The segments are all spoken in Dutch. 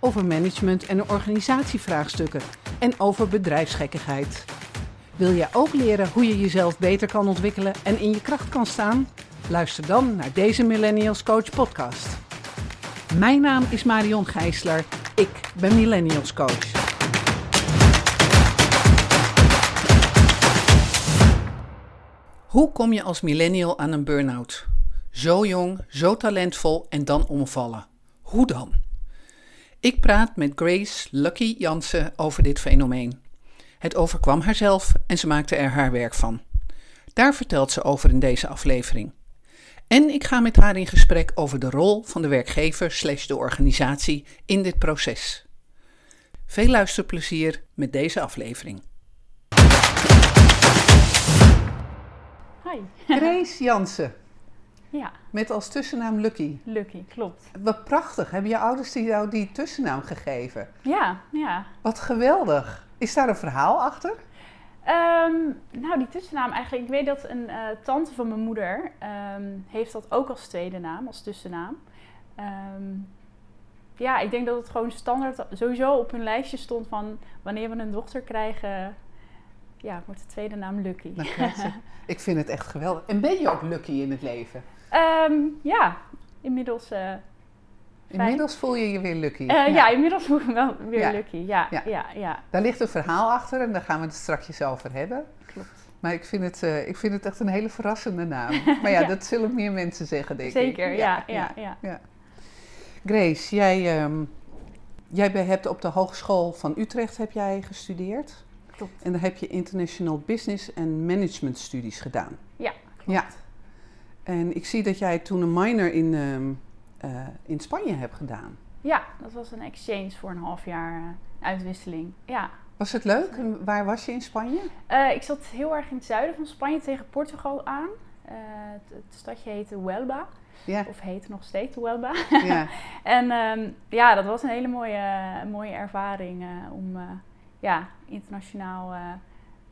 over management en organisatievraagstukken en over bedrijfsgekkigheid. Wil jij ook leren hoe je jezelf beter kan ontwikkelen en in je kracht kan staan? Luister dan naar deze Millennials Coach podcast. Mijn naam is Marion Gijsler. Ik ben Millennials Coach. Hoe kom je als millennial aan een burn-out? Zo jong, zo talentvol en dan omvallen. Hoe dan? Ik praat met Grace Lucky Jansen over dit fenomeen. Het overkwam haarzelf en ze maakte er haar werk van. Daar vertelt ze over in deze aflevering. En ik ga met haar in gesprek over de rol van de werkgever slash de organisatie in dit proces. Veel luisterplezier met deze aflevering. Hi. Grace Jansen, Ja, met als tussennaam Lucky. Lucky, klopt. Wat prachtig, hebben je ouders die jou die tussennaam gegeven? Ja, ja. Wat geweldig. Is daar een verhaal achter? Ehm, nou, die tussennaam eigenlijk. Ik weet dat een eh, tante van mijn moeder ehm, heeft dat ook als tweede naam, als tussennaam. Ehm, ja, ik denk dat het gewoon standaard sowieso op hun lijstje stond van wanneer we een dochter krijgen, ja, wordt de tweede naam Lucky. Ik vind het echt geweldig. En ben je ook lucky in het leven? Ehm, ja, inmiddels. eh, Inmiddels voel je je weer lucky. eh, ja. inmiddels voel ik me wel weer Ja. Lucky. Ja, Ja. ja, ja, Daar ligt een verhaal achter en daar gaan we het straks over hebben. klopt. Maar ik vind het, eh, ik vind het echt een hele verrassende naam. Maar ja, Ja. dat zullen meer mensen zeggen, denk ik. Zeker, ja, ja, ja. Grace, jij, ehm, jij hebt op de Hogeschool van Utrecht heb jij gestudeerd. Klopt. En daar heb je International Business en Management studies gedaan. Ja, klopt. Ja. En ik zie dat jij toen een minor in, ehm, eh, in Spanje hebt gedaan. Ja, dat was een exchange voor een half jaar eh, uitwisseling. Ja. Was het leuk? En waar was je in Spanje? Eh, ik zat heel erg in het zuiden van Spanje tegen Portugal aan. Het, het stadje heette Huelva, Ja, of heet nog steeds Huelva. ja. en ehm, ja, dat was een hele mooie, mooie ervaring om ja, internationaal eh,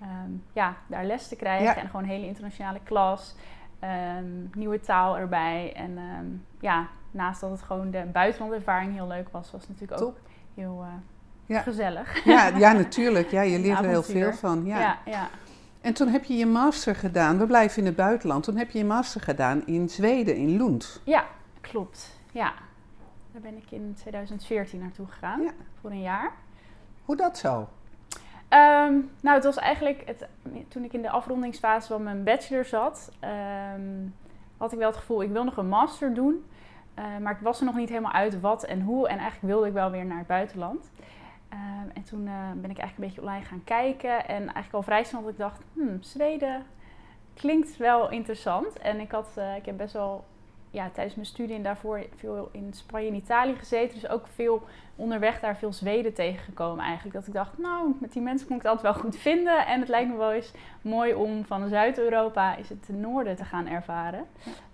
ehm, ja, daar les te krijgen. Ja. En gewoon een hele internationale klas. Ehm, nieuwe taal erbij. En ehm, ja, naast dat het gewoon de buitenlandervaring heel leuk was, was het natuurlijk ook heel eh, Ja. gezellig. Ja, ja, natuurlijk. Ja, je leert er heel veel van. Ja. ja, ja. En toen heb je je master gedaan. We blijven in het buitenland. Toen heb je je master gedaan in Zweden, in Lund. Ja, klopt. Ja. Daar ben ik in 2014 naartoe gegaan. Voor een jaar. Hoe dat zo? Ehm, nou, het was eigenlijk het, toen ik in de afrondingsfase van mijn bachelor zat, ehm, had ik wel het gevoel, ik wil nog een master doen. Eh, maar ik was er nog niet helemaal uit wat en hoe. En eigenlijk wilde ik wel weer naar het buitenland. Ehm, en toen eh, ben ik eigenlijk een beetje online gaan kijken. En eigenlijk al vrij snel dat ik dacht, hmm, Zweden klinkt wel interessant. En ik, had, eh, ik heb best wel ja, tijdens mijn studie en daarvoor veel in Spanje en Italië gezeten. Dus ook veel onderweg daar veel Zweden tegengekomen eigenlijk. Dat ik dacht, nou, met die mensen kon ik het altijd wel goed vinden. En het lijkt me wel eens mooi om van Zuid-Europa is het de noorden te gaan ervaren.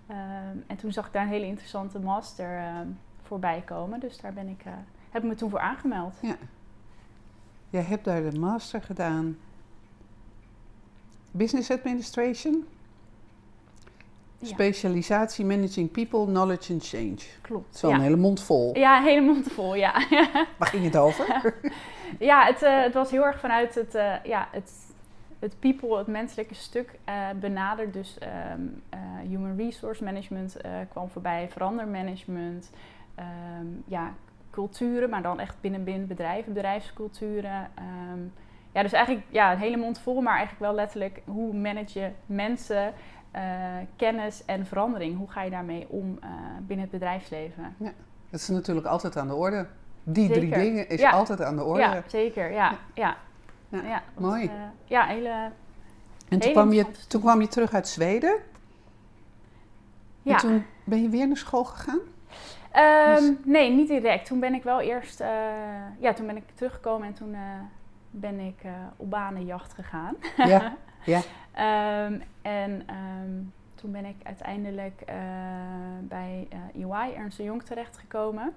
Ehm, en toen zag ik daar een hele interessante master ehm, voorbij komen. Dus daar ben ik, eh, heb ik me toen voor aangemeld. Jij hebt daar de master gedaan. Business Administration. Ja. Specialisatie Managing People, Knowledge and Change. Klopt. is wel Ja. een hele mond vol. ja, een hele mond vol, ja. Waar ging het over? Ja, het, eh, het was heel erg vanuit het, eh, ja, het, het people, het menselijke stuk eh, benaderd. Dus ehm, eh, human resource management kwam voorbij, verandermanagement, ehm, ja, culturen, maar dan echt binnen, binnen bedrijven, bedrijfsculturen. ehm. ja, dus eigenlijk ja, een hele mond vol, maar eigenlijk wel letterlijk hoe manage je mensen, kennis en verandering. Hoe ga je daarmee om eh, binnen het bedrijfsleven? Dat is natuurlijk altijd aan de orde. Die drie dingen is Ja. altijd aan de orde. Ja, zeker. Ja, ja. Ja, ja. mooi. eh, ja, hele... en toen kwam, je, toen kwam je terug uit Zweden. Ja. En toen ben je weer naar school gegaan? Ehm, Dus- Nee, niet direct. Toen ben ik wel eerst, eh, ja, toen ben ik teruggekomen en toen eh, ben ik op banenjacht gegaan. Ja, ja. Ehm, en ehm, toen ben ik uiteindelijk bij EY, Ernst Jong, terechtgekomen.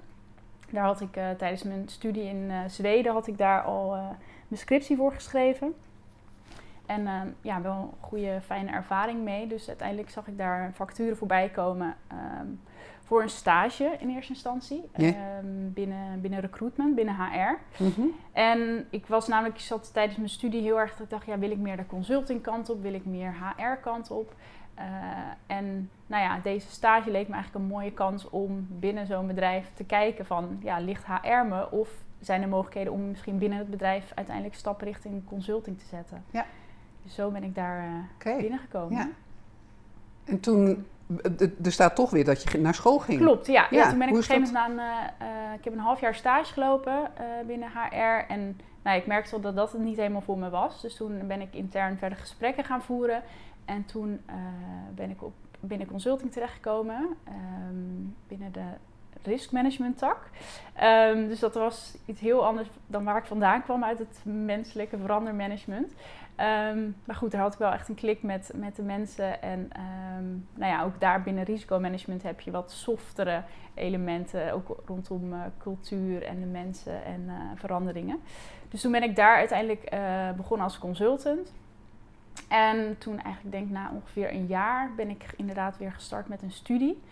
Daar had ik tijdens mijn studie in Zweden had ik daar al mijn scriptie voor geschreven. En ehm, ja, wel een goede, fijne ervaring mee. Dus uiteindelijk zag ik daar facturen voorbij komen voor een stage in eerste instantie. Ehm, binnen, binnen recruitment, binnen HR. Mhm. En ik was namelijk, ik zat tijdens mijn studie heel erg dat ik dacht, ja, wil ik meer de consulting kant op? Wil ik meer HR kant op? Uh, en nou ja, deze stage leek me eigenlijk een mooie kans om binnen zo'n bedrijf te kijken van, ja, ligt HR me? Of zijn er mogelijkheden om misschien binnen het bedrijf uiteindelijk stappen richting consulting te zetten? Ja. Dus zo ben ik daar uh, binnengekomen. Ja. En toen, er staat toch weer dat je naar school ging. Klopt, ja. ja. toen ben ik op een gegeven moment aan, uh, ik heb een half jaar stage gelopen binnen HR. En nou, ik merkte dat dat het niet helemaal voor me was. Dus toen ben ik intern verder gesprekken gaan voeren. En toen ben ik op, binnen consulting terechtgekomen. Um, binnen de risk management tak. Um, dus dat was iets heel anders dan waar ik vandaan kwam uit het menselijke verandermanagement. Um, maar goed, daar had ik wel echt een klik met, met de mensen. En um, nou ja, ook daar binnen risicomanagement heb je wat softere elementen. Ook rondom uh, cultuur en de mensen en uh, veranderingen. Dus toen ben ik daar uiteindelijk uh, begonnen als consultant. En toen eigenlijk denk na ongeveer een jaar ben ik inderdaad weer gestart met een studie.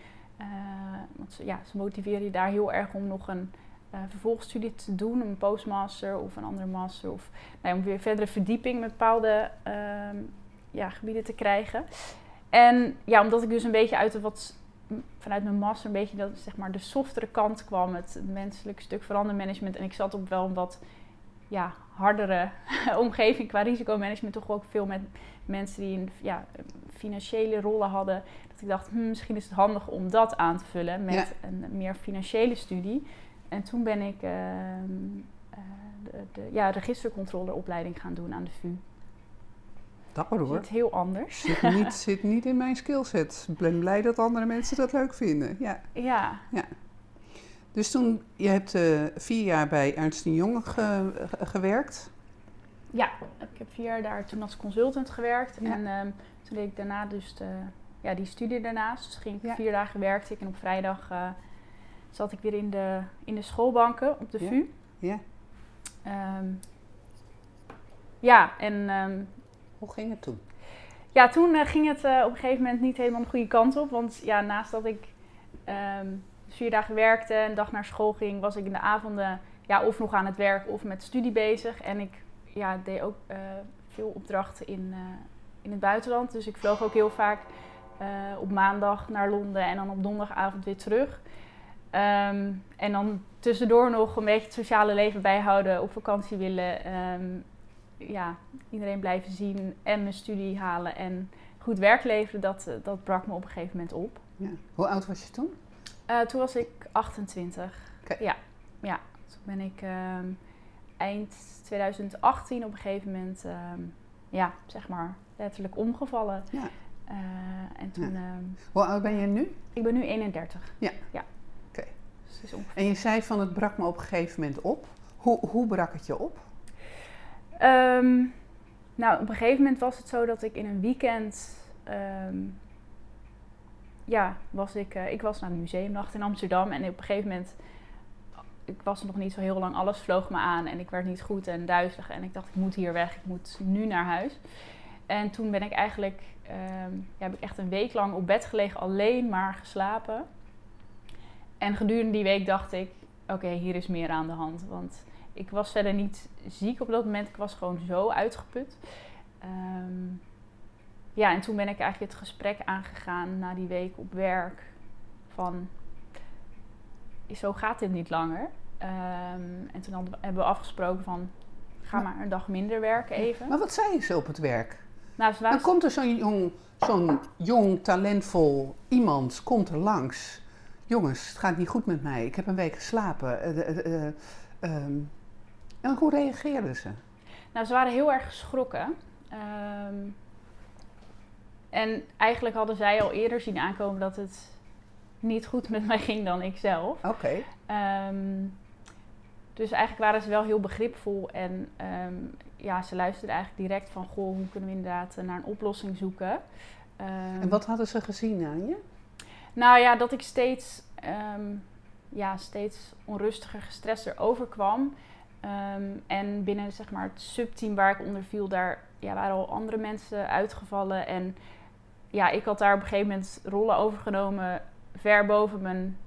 want ja, ze motiveren je daar heel erg om nog een vervolgstudie te doen, een postmaster of een andere master. Of nou, om weer verdere verdieping met bepaalde ehm, ja, gebieden te krijgen. En ja, omdat ik dus een beetje uit de wat vanuit mijn master een beetje dat, zeg maar, de softere kant kwam, het menselijk stuk verandermanagement. En ik zat op wel een wat ja, hardere omgeving qua risicomanagement, toch ook veel met mensen die een, ja, financiële rollen hadden. Dat ik dacht, hm, misschien is het handig om dat aan te vullen met een meer financiële studie. En toen ben ik uh, de, de ja, registercontroleopleiding gaan doen aan de VU. Dapper hoor. Zit heel anders. Zit niet, zit niet in mijn skillset. Ik ben blij dat andere mensen dat leuk vinden. Ja. Ja. ja. Dus toen, je hebt uh, vier jaar bij Ernst Jong gewerkt. Ja, ik heb vier jaar daar toen als consultant gewerkt. En um, toen deed ik daarna dus de, ja, die studie daarnaast. Dus ging ik vier dagen werkte ik en op vrijdag uh, zat ik weer in de, in de schoolbanken op de VU. Ja. Um, ja, en... Um, Hoe ging het toen? Ja, toen uh, ging het uh, op een gegeven moment niet helemaal de goede kant op. Want ja, naast dat ik um, vier dagen werkte en een dag naar school ging, was ik in de avonden ja, of nog aan het werk of met studie bezig. En ik ja, deed ook uh, veel opdrachten in, in het buitenland. Dus ik vloog ook heel vaak op maandag naar Londen en dan op donderdagavond weer terug. Um, en dan tussendoor nog een beetje het sociale leven bijhouden, op vakantie willen, um, ja, iedereen blijven zien en mijn studie halen en goed werk leveren, dat, dat brak me op een gegeven moment op. Ja. Hoe oud was je toen? Uh, toen was ik 28. Okay. Ja, ja, toen ben ik um, eind 2018 op een gegeven moment, ja, zeg maar, letterlijk omgevallen. Ja. Uh, en toen, ja. Hoe oud ben je nu? Ik ben nu 31. Ja. ja. En je zei van het brak me op een gegeven moment op. Hoe, hoe brak het je op? Um, nou, op een gegeven moment was het zo dat ik in een weekend. Um, ja, was ik, uh, ik was naar de museumnacht in Amsterdam. En op een gegeven moment. Ik was nog niet zo heel lang. Alles vloog me aan. En ik werd niet goed en duizelig. En ik dacht, ik moet hier weg. Ik moet nu naar huis. En toen ben ik eigenlijk. Um, ja, heb ik echt een week lang op bed gelegen. Alleen maar geslapen. En gedurende die week dacht ik, oké, hier is meer aan de hand. Want ik was verder niet ziek op dat moment. Ik was gewoon zo uitgeput. Um, ja, en toen ben ik eigenlijk het gesprek aangegaan na die week op werk. Van, zo gaat dit niet langer. Um, en toen hebben we afgesproken van, ga maar een dag minder werken even. Maar wat zei ze op het werk? Nou, Dan komt er zo'n jong, zo'n jong, talentvol iemand, komt er langs jongens, het gaat niet goed met mij. Ik heb een week geslapen. Uh, um, en hoe reageerden ze? Nou, ze waren heel erg geschrokken. Um, en eigenlijk hadden zij al eerder zien aankomen dat het niet goed met mij ging dan ik zelf. Oké. Okay. Um, dus eigenlijk waren ze wel heel begripvol en ehm, ja, ze luisterden eigenlijk direct van, goh, hoe kunnen we inderdaad naar een oplossing zoeken. Ehm, en wat hadden ze gezien aan je? Nou ja, dat ik steeds, um, ja, steeds onrustiger, gestrester overkwam. Um, en binnen zeg maar, het subteam waar ik onder viel, daar ja, waren al andere mensen uitgevallen. En ja, ik had daar op een gegeven moment rollen overgenomen ver boven mijn,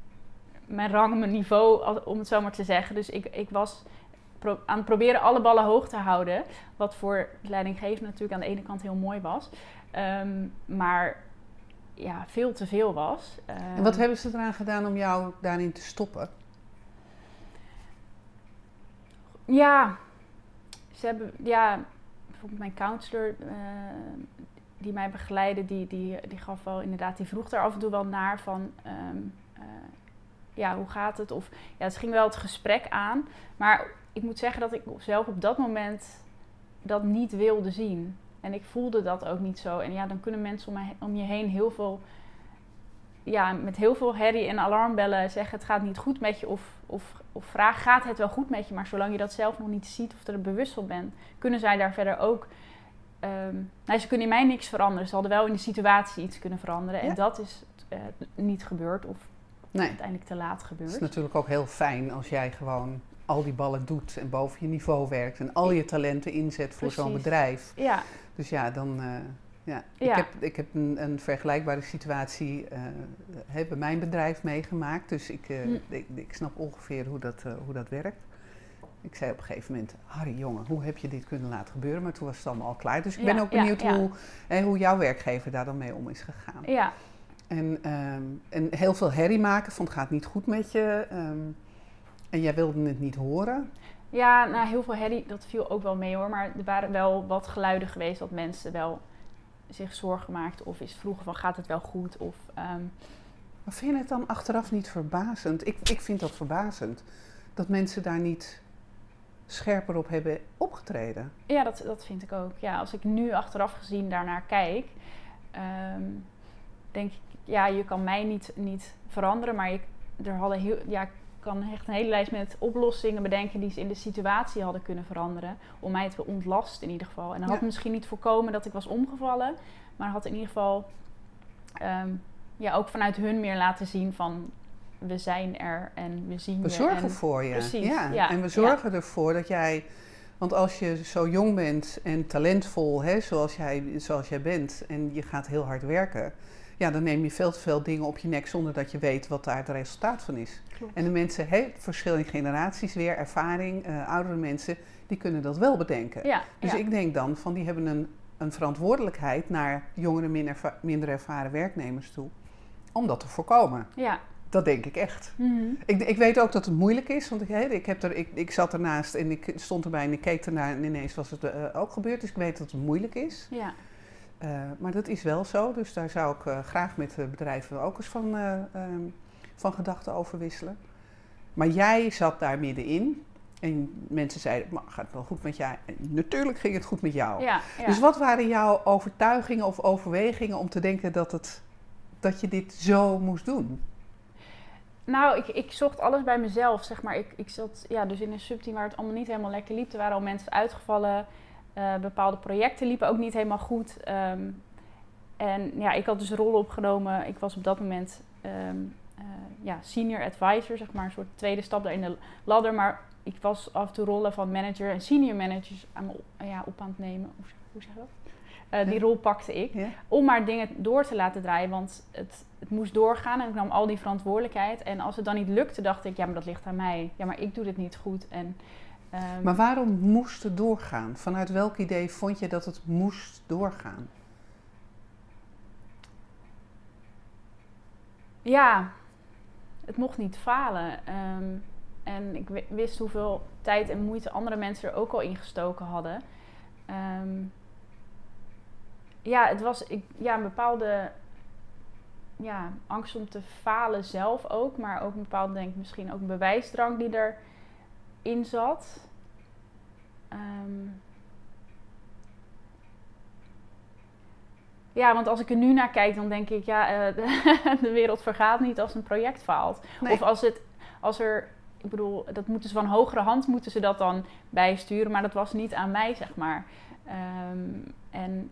mijn rang, mijn niveau, om het zo maar te zeggen. Dus ik, ik was aan het proberen alle ballen hoog te houden. Wat voor leidinggevende natuurlijk aan de ene kant heel mooi was. Um, maar ja, veel te veel was. en wat hebben ze eraan gedaan om jou daarin te stoppen? Ja, ze hebben, ja, bijvoorbeeld mijn counselor uh, die mij begeleidde, die, die, die gaf wel inderdaad, die vroeg daar af en toe wel naar van, um, uh, ja, hoe gaat het? Of ja, het ging wel het gesprek aan, maar ik moet zeggen dat ik zelf op dat moment dat niet wilde zien. En ik voelde dat ook niet zo. En ja, dan kunnen mensen om, om je heen heel veel, ja, met heel veel herrie en alarmbellen zeggen: het gaat niet goed met je. Of, of, of vraag: gaat het wel goed met je? Maar zolang je dat zelf nog niet ziet of er bewust van bent, kunnen zij daar verder ook. Um, nou, ze kunnen in mij niks veranderen. Ze hadden wel in de situatie iets kunnen veranderen. En dat is uh, niet gebeurd. Of nee. uiteindelijk te laat gebeurd. Het is natuurlijk ook heel fijn als jij gewoon al die ballen doet en boven je niveau werkt en al je talenten inzet voor zo'n bedrijf. Ja. Dus ja, dan. Uh, ja. Ik heb, ik heb een, een vergelijkbare situatie uh, bij mijn bedrijf meegemaakt. Dus ik, uh, ik, ik, snap ongeveer hoe dat, hoe dat werkt. Ik zei op een gegeven moment, Harry jongen, hoe heb je dit kunnen laten gebeuren? Maar toen was het allemaal al klaar. Dus ik ben ook benieuwd Hoe, hoe jouw werkgever daar dan mee om is gegaan. Ja. En, um, en heel veel herrie maken, van het gaat niet goed met je. Um, en jij wilde het niet horen? Ja, nou, heel veel herrie, dat viel ook wel mee hoor. Maar er waren wel wat geluiden geweest dat mensen wel zich zorgen maakten. Of is vroegen van, gaat het wel goed? Of, um... Maar vind je het dan achteraf niet verbazend? Ik, ik vind dat verbazend. Dat mensen daar niet scherper op hebben opgetreden. Ja, dat, dat vind ik ook. Ja, als ik nu achteraf gezien daarnaar kijk... Um, denk ik, ja, je kan mij niet, niet veranderen. Maar je, er hadden heel... Ja, kan echt een hele lijst met oplossingen bedenken die ze in de situatie hadden kunnen veranderen. Om mij te ontlasten in ieder geval. En dan had misschien niet voorkomen dat ik was omgevallen. Maar had in ieder geval ehm, ja, ook vanuit hun meer laten zien van we zijn er en we zien we je. We zorgen voor je. Precies. Ja. En we zorgen ervoor dat jij. Want als je zo jong bent en talentvol, hè, zoals, jij, zoals jij bent, en je gaat heel hard werken, ja, dan neem je veel te veel dingen op je nek zonder dat je weet wat daar het resultaat van is. Klopt. En de mensen, he, verschil in generaties weer, ervaring, uh, oudere mensen, die kunnen dat wel bedenken. Ja, dus ik denk dan van die hebben een, een verantwoordelijkheid naar jongere, minder, minder ervaren werknemers toe, om dat te voorkomen. Ja. Dat denk ik echt. Mm ik, ik, weet ook dat het moeilijk is, want ik, ik, heb er, ik, ik zat ernaast en ik stond erbij en ik keek ernaar en ineens was het uh, ook gebeurd. Dus ik weet dat het moeilijk is. Ja. Uh, maar dat is wel zo, dus daar zou ik uh, graag met de bedrijven ook eens van, uh, um, van gedachten over wisselen. Maar jij zat daar middenin en mensen zeiden, maar gaat het wel goed met jou? En natuurlijk ging het goed met jou. Ja, ja. Dus wat waren jouw overtuigingen of overwegingen om te denken dat, het, dat je dit zo moest doen? Nou, ik, ik zocht alles bij mezelf, zeg maar. Ik, ik zat ja, dus in een subteam waar het allemaal niet helemaal lekker liep. Er waren al mensen uitgevallen. Uh, bepaalde projecten liepen ook niet helemaal goed. Um, en ja, ik had dus rollen opgenomen. Ik was op dat moment um, uh, ja, senior advisor, zeg maar, een soort tweede stap daar in de ladder. Maar ik was af en toe rollen van manager en senior managers aan op, ja, op aan het nemen. Hoe, hoe zeg je dat? Uh, die rol pakte ik. Ja. Om maar dingen door te laten draaien. Want het, het moest doorgaan en ik nam al die verantwoordelijkheid. En als het dan niet lukte, dacht ik, ja, maar dat ligt aan mij. Ja, maar ik doe dit niet goed. En Um, maar waarom moest het doorgaan? Vanuit welk idee vond je dat het moest doorgaan? Ja, het mocht niet falen. Um, en ik wist hoeveel tijd en moeite andere mensen er ook al in gestoken hadden. Um, ja, het was ik, ja, een bepaalde ja, angst om te falen zelf ook. Maar ook een bepaalde, denk ik, misschien ook een bewijsdrang die er in zat. Um, ja, want als ik er nu naar kijk, dan denk ik, ja, uh, de, de, wereld vergaat niet als een project faalt. Of als, het, als er ik bedoel, dat moeten ze van hogere hand moeten ze dat dan bijsturen, maar dat was niet aan mij, zeg maar. Ehm, en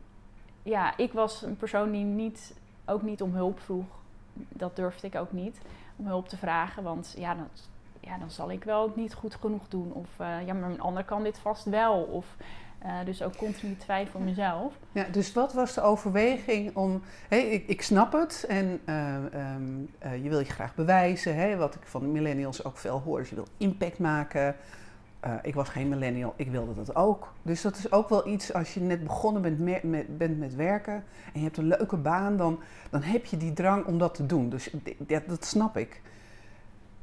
ja, ik was een persoon die niet, ook niet om hulp vroeg. Dat durfde ik ook niet, om hulp te vragen. Want ja, dat, ja dan zal ik wel niet goed genoeg doen. Of uh, ja, maar een ander kan dit vast wel. Of uh, dus ook continu twijfel mezelf. Ja, dus wat was de overweging om... Hey, ik, ik snap het en uh, um, uh, je wil je graag bewijzen. Hè, wat ik van millennials ook veel hoor. Dus je wil impact maken. ik was geen millennial, ik wilde dat ook. Dus dat is ook wel iets als je net begonnen bent met, met, bent met werken... en je hebt een leuke baan, dan, dan heb je die drang om dat te doen. Dus dat, dat snap ik.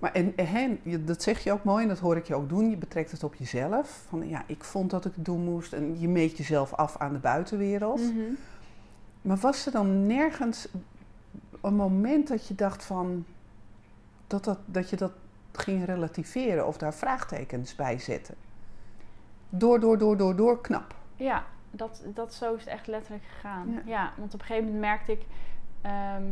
Maar en, en, dat zeg je ook mooi en dat hoor ik je ook doen. Je betrekt het op jezelf. Van ja, ik vond dat ik het doen moest. En je meet jezelf af aan de buitenwereld. Mhm. Maar was er dan nergens een moment dat je dacht van... Dat, dat, dat je dat ging relativeren of daar vraagtekens bij zetten? Door, door, door, door, door, knap. Ja, dat, dat zo is het echt letterlijk gegaan. Ja, want op een gegeven moment merkte ik... ehm,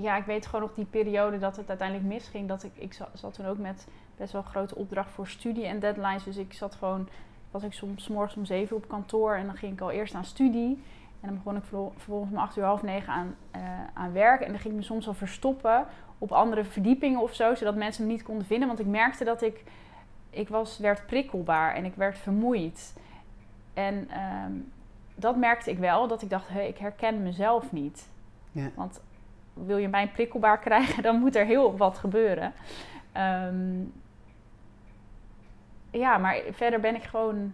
ja, ik weet gewoon nog die periode dat het uiteindelijk misging. Dat ik, ik zat, toen ook met best wel grote opdracht voor studie en deadlines. Dus ik zat gewoon, was ik soms morgens om zeven op kantoor en dan ging ik al eerst aan studie. En dan begon ik vervolgens om acht uur half negen aan, uh, aan werk. En dan ging ik me soms al verstoppen op andere verdiepingen of zo, zodat mensen me niet konden vinden. Want ik merkte dat ik, ik was, werd prikkelbaar en ik werd vermoeid. En um, dat merkte ik wel, dat ik dacht, hey, ik herken mezelf niet. Ja. Want wil je mij prikkelbaar krijgen, dan moet er heel wat gebeuren. Um, ja, maar verder ben ik gewoon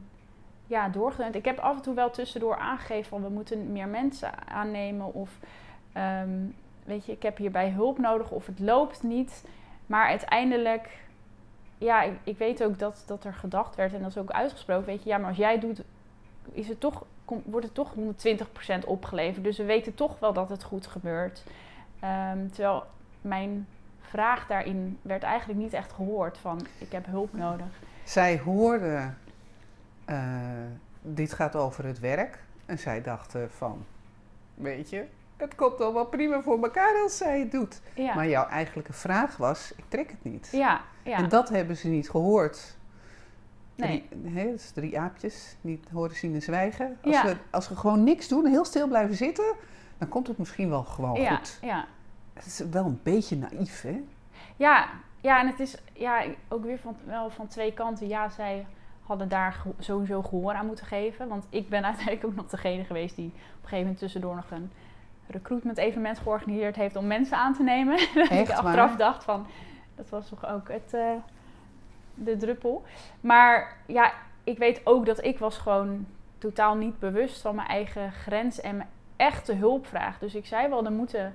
ja, doorgedund. Ik heb af en toe wel tussendoor aangegeven van we moeten meer mensen aannemen. Of um, weet je, ik heb hierbij hulp nodig of het loopt niet. Maar uiteindelijk, ja, ik, ik weet ook dat, dat er gedacht werd en dat is ook uitgesproken. Weet je, ja, maar als jij doet, is het toch, wordt het toch 120% opgeleverd. Dus we weten toch wel dat het goed gebeurt. Um, terwijl mijn vraag daarin werd eigenlijk niet echt gehoord van ik heb hulp nodig. Zij hoorde, uh, dit gaat over het werk. En zij dachten van, weet je, het komt al wel prima voor elkaar als zij het doet. Ja. Maar jouw eigenlijke vraag was, ik trek het niet. Ja, ja. En dat hebben ze niet gehoord. Nee. Drie, hè, dus drie aapjes, niet horen, zien en zwijgen. Als, Ja. we, als we gewoon niks doen, heel stil blijven zitten, dan komt het misschien wel gewoon ja, goed. ja. Het is wel een beetje naïef, hè? Ja, ja, en het is ja, ook weer van, wel van twee kanten. Ja, zij hadden daar sowieso gehoor aan moeten geven. Want ik ben uiteindelijk ook nog degene geweest die op een gegeven moment tussendoor nog een recruitment evenement georganiseerd heeft om mensen aan te nemen. dat ik achteraf waar? dacht van, dat was toch ook het, eh, de druppel. Maar ja, ik weet ook dat ik was gewoon totaal niet bewust van mijn eigen grens en echte hulpvraag. Dus ik zei wel, er moeten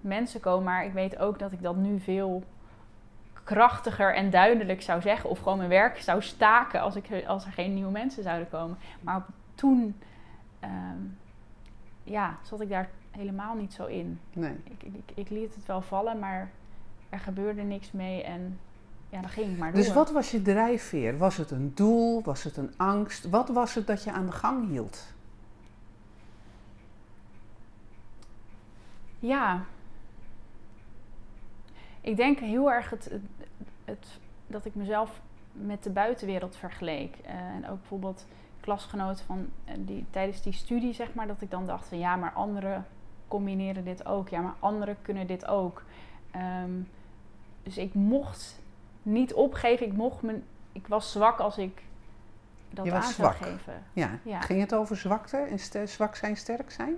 mensen komen. Maar ik weet ook dat ik dat nu veel krachtiger en duidelijk zou zeggen. Of gewoon mijn werk zou staken als, ik, als er geen nieuwe mensen zouden komen. Maar toen ehm, ja, zat ik daar helemaal niet zo in. Nee. Ik, ik, ik liet het wel vallen, maar er gebeurde niks mee. En ja, dan ging ik maar door. Dus wat was je drijfveer? Was het een doel? Was het een angst? Wat was het dat je aan de gang hield? Ja. Ik denk heel erg het, het, het- dat ik mezelf met de buitenwereld vergeleek. Eh, en ook bijvoorbeeld klasgenoten van eh, die tijdens die studie, zeg maar, dat ik dan dacht van ja, maar anderen combineren dit ook. Ja, maar anderen kunnen dit ook. Ehm, dus ik mocht niet opgeven. Ik mocht me, ik was zwak als ik dat Je was aan zwak. zou geven. Ja. Ja. Ging het over zwakte en zwak zijn, sterk zijn?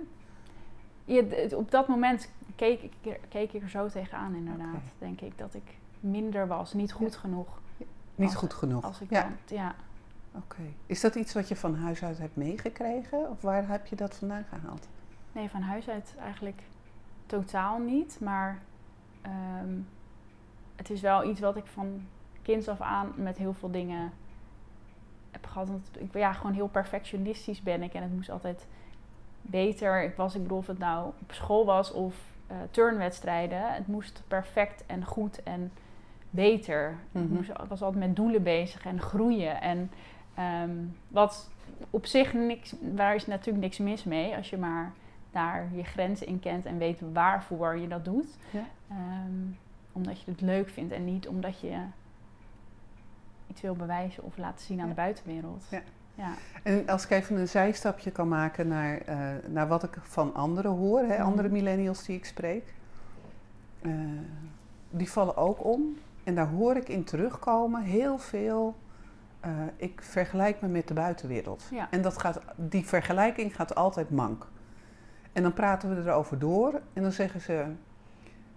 Op dat moment keek ik, er- keek ik er zo tegenaan, inderdaad. Denk ik dat ik minder was, niet goed genoeg. Niet Als- goed genoeg. Als ik ja. dan, ja. Oké. Is dat iets wat je van huis uit hebt meegekregen? Of waar heb je dat vandaan gehaald? Nee, van huis uit eigenlijk totaal niet. Maar ehm, het is wel iets wat ik van kinds af aan met heel veel dingen heb gehad. Want ik ben ja, gewoon heel perfectionistisch ben ik. En het moest altijd beter. Ik was, ik bedoel, of het nou op school was of eh, turnwedstrijden. Het moest perfect en goed en beter. Ik Mhm. was altijd met doelen bezig en groeien. En ehm, wat op zich niks, waar is natuurlijk niks mis mee als je maar daar je grenzen in kent en weet waarvoor je dat doet. Ja. Ehm, omdat je het leuk vindt en niet omdat je iets wil bewijzen of laten zien aan Ja. de buitenwereld. Ja. Ja. En als ik even een zijstapje kan maken naar, eh, naar wat ik van anderen hoor, hè, Mhm. andere millennials die ik spreek, eh, die vallen ook om. En daar hoor ik in terugkomen heel veel. eh, ik vergelijk me met de buitenwereld. Ja. En dat gaat, die vergelijking gaat altijd mank. En dan praten we erover door en dan zeggen ze: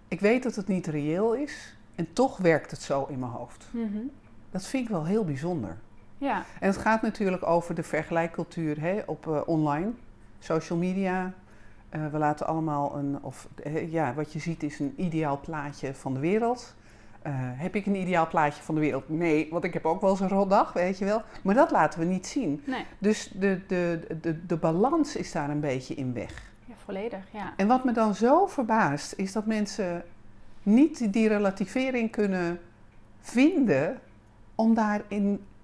Ik weet dat het niet reëel is en toch werkt het zo in mijn hoofd. Mhm. Dat vind ik wel heel bijzonder. Ja. En het gaat natuurlijk over de vergelijkcultuur hè, op eh, online, social media. Eh, we laten allemaal een, of eh, ja, wat je ziet is een ideaal plaatje van de wereld. Heb ik een ideaal plaatje van de wereld? Nee, want ik heb ook wel eens een rotdag, weet je wel. Maar dat laten we niet zien. Nee, Dus de, de, de, de balans is daar een beetje in weg. ja, volledig, ja. En wat me dan zo verbaast, is dat mensen niet die relativering kunnen vinden om daar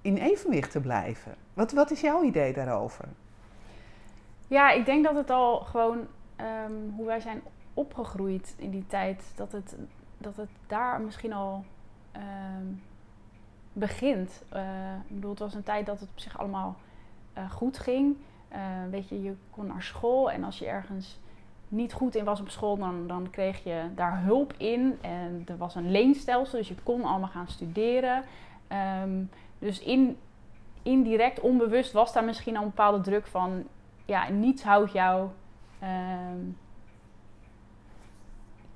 in, evenwicht te blijven. Wat, wat is jouw idee daarover? Ja, ik denk dat het al gewoon ehm, hoe wij zijn opgegroeid in die tijd, dat het, dat het daar misschien al ehm, begint. Eh, ik bedoel, het was een tijd dat het op zich allemaal eh, goed ging. Eh, weet je, je kon naar school en als je ergens niet goed in was op school, dan, dan kreeg je daar hulp in. En er was een leenstelsel, dus je kon allemaal gaan studeren. Ehm, dus in, indirect, onbewust was daar misschien al een bepaalde druk van... Ja, niets houdt jou ehm,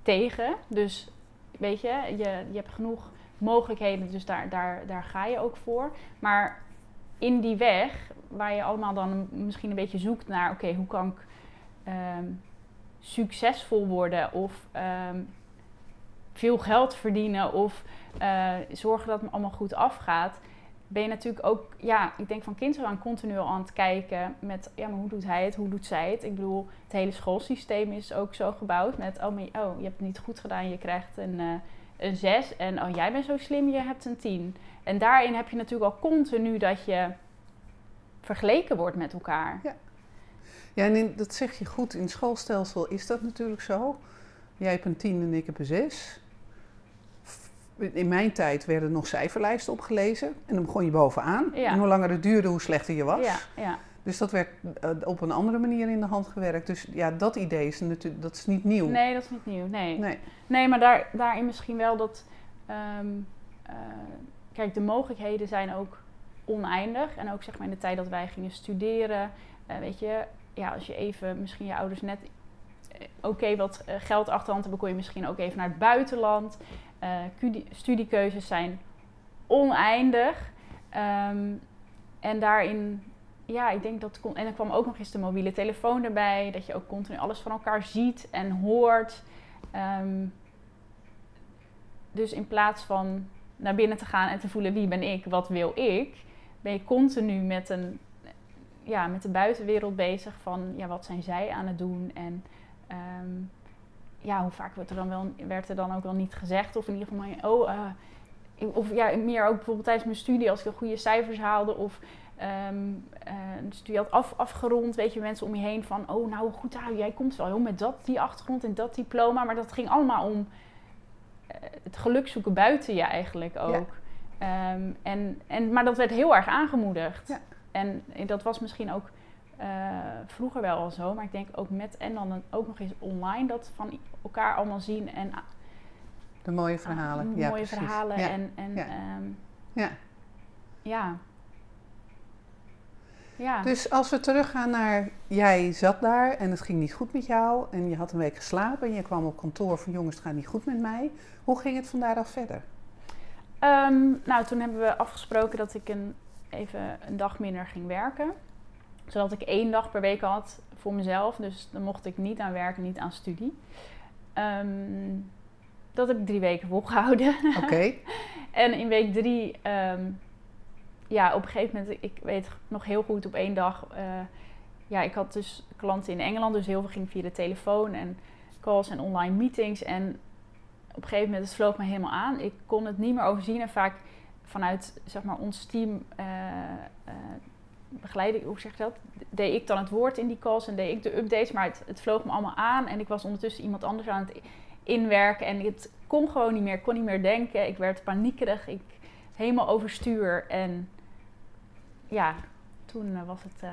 tegen. Dus weet je, je, je hebt genoeg mogelijkheden, dus daar, daar, daar ga je ook voor. Maar in die weg, waar je allemaal dan misschien een beetje zoekt naar... Oké, hoe kan ik ehm, succesvol worden of ehm, veel geld verdienen... of eh, zorgen dat het allemaal goed afgaat... ben je natuurlijk ook, ja, ik denk van kind af aan continu aan het kijken met... Ja, maar hoe doet hij het, hoe doet zij het? Ik bedoel, het hele schoolsysteem is ook zo gebouwd met... Oh, oh je hebt het niet goed gedaan, je krijgt een... eh, een 6 en oh, jij bent zo slim, je hebt een 10. En daarin heb je natuurlijk al continu dat je vergeleken wordt met elkaar. Ja, en in, dat zeg je goed. In schoolstelsel is dat natuurlijk zo. Jij hebt een 10 en ik heb een 6. In mijn tijd werden nog cijferlijsten opgelezen. En dan begon je bovenaan. Ja. En hoe langer het duurde, hoe slechter je was. Ja, ja. Dus dat werd eh, op een andere manier in de hand gewerkt. Dus ja, dat idee is natuurlijk dat is niet nieuw. Nee, dat is niet nieuw. Nee, Nee. nee maar daar, daarin misschien wel dat... ehm, eh, kijk, de mogelijkheden zijn ook oneindig. En ook zeg maar in de tijd dat wij gingen studeren... eh, weet je, ja, als je even misschien je ouders net... Oké, wat geld achterhand hebben, kon je misschien ook even naar het buitenland. Eh, studiekeuzes zijn oneindig. Ehm, en daarin, ja, ik denk dat. En er kwam ook nog eens de mobiele telefoon erbij. Dat je ook continu alles van elkaar ziet en hoort. Ehm, dus in plaats van naar binnen te gaan en te voelen wie ben ik, wat wil ik, ben je continu met, een, ja, met de buitenwereld bezig van ja, wat zijn zij aan het doen en ehm, ja, hoe vaak wordt er dan wel, werd er dan ook wel niet gezegd of in ieder geval oh, eh, of ja, meer ook bijvoorbeeld tijdens mijn studie als ik goede cijfers haalde of een studie had af, afgerond, weet je, mensen om je heen van oh nou goed, ah, jij komt wel heel met dat, die achtergrond en dat diploma, maar dat ging allemaal om eh, het geluk zoeken buiten je eigenlijk ook. Ehm, en, en, maar dat werd heel erg aangemoedigd. Ja. En dat was misschien ook eh, vroeger wel al zo, maar ik denk ook met en dan ook nog eens online dat van elkaar allemaal zien en De mooie verhalen. mooie ja, precies. verhalen Ja. en, en Ja. ehm, Ja. ja. Ja. Dus als we teruggaan naar jij zat daar en het ging niet goed met jou en je had een week geslapen en je kwam op kantoor van jongens het gaat niet goed met mij. Hoe ging het van daaraf verder? Ehm, nou, toen hebben we afgesproken dat ik een, even een dag minder ging werken. Zodat ik één dag per week had voor mezelf. Dus dan mocht ik niet aan werken, niet aan studie. Ehm, dat heb ik drie weken volgehouden. Oké. En in week drie, ehm, ja, op een gegeven moment, ik weet nog heel goed op één dag. eh, ja, ik had dus klanten in Engeland, dus heel veel ging via de telefoon en calls en online meetings. En op een gegeven moment, het vloog me helemaal aan. Ik kon het niet meer overzien en vaak vanuit, zeg maar, ons team eh eh, begeleiding, hoe zeg je dat? Deed ik dan het woord in die calls en deed ik de updates, maar het, het vloog me allemaal aan. En ik was ondertussen iemand anders aan het inwerken en het kon gewoon niet meer, ik kon niet meer denken. Ik werd paniekerig. Ik helemaal overstuur. En ja, toen eh, was het eh,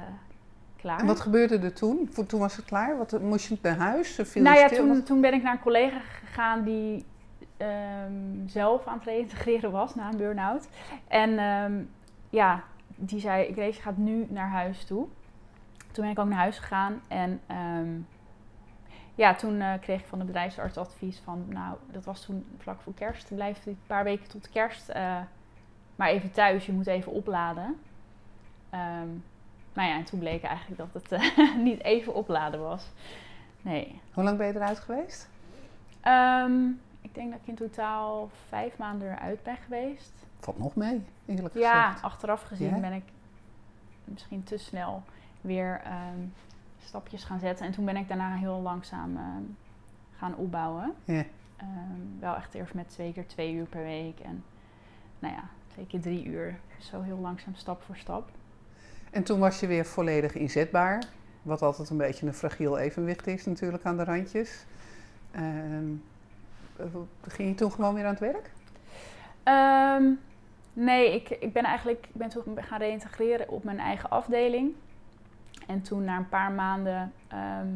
klaar. En wat gebeurde er toen? Toen was het klaar? Wat, moest je naar huis? Viel nou ja, stil? toen, toen ben ik naar een collega gegaan die ehm, zelf aan het reïntegreren was na een burn-out. En ehm, ja, die zei, Grace gaat nu naar huis toe. Toen ben ik ook naar huis gegaan en ehm, ja, toen eh, kreeg ik van de bedrijfsarts advies van, nou, dat was toen vlak voor kerst, blijf een paar weken tot kerst eh, maar even thuis, je moet even opladen. Ehm nou ja, en toen bleek eigenlijk dat het eh, niet even opladen was. Nee. Hoe lang ben je eruit geweest? Ehm, ik denk dat ik in totaal vijf maanden eruit ben geweest. Valt nog mee, eerlijk Ja, gezegd. achteraf gezien Ja? ben ik misschien te snel weer ehm, stapjes gaan zetten. En toen ben ik daarna heel langzaam ehm, gaan opbouwen. Ja. Ehm, wel echt eerst met twee keer twee uur per week. En nou ja, twee keer drie uur. Zo heel langzaam, stap voor stap. En toen was je weer volledig inzetbaar. Wat altijd een beetje een fragiel evenwicht is natuurlijk aan de randjes. Eh, ging je toen gewoon weer aan het werk? Nee, ik, ik ben eigenlijk ik ben toen gaan reïntegreren op mijn eigen afdeling. En toen na een paar maanden ehm,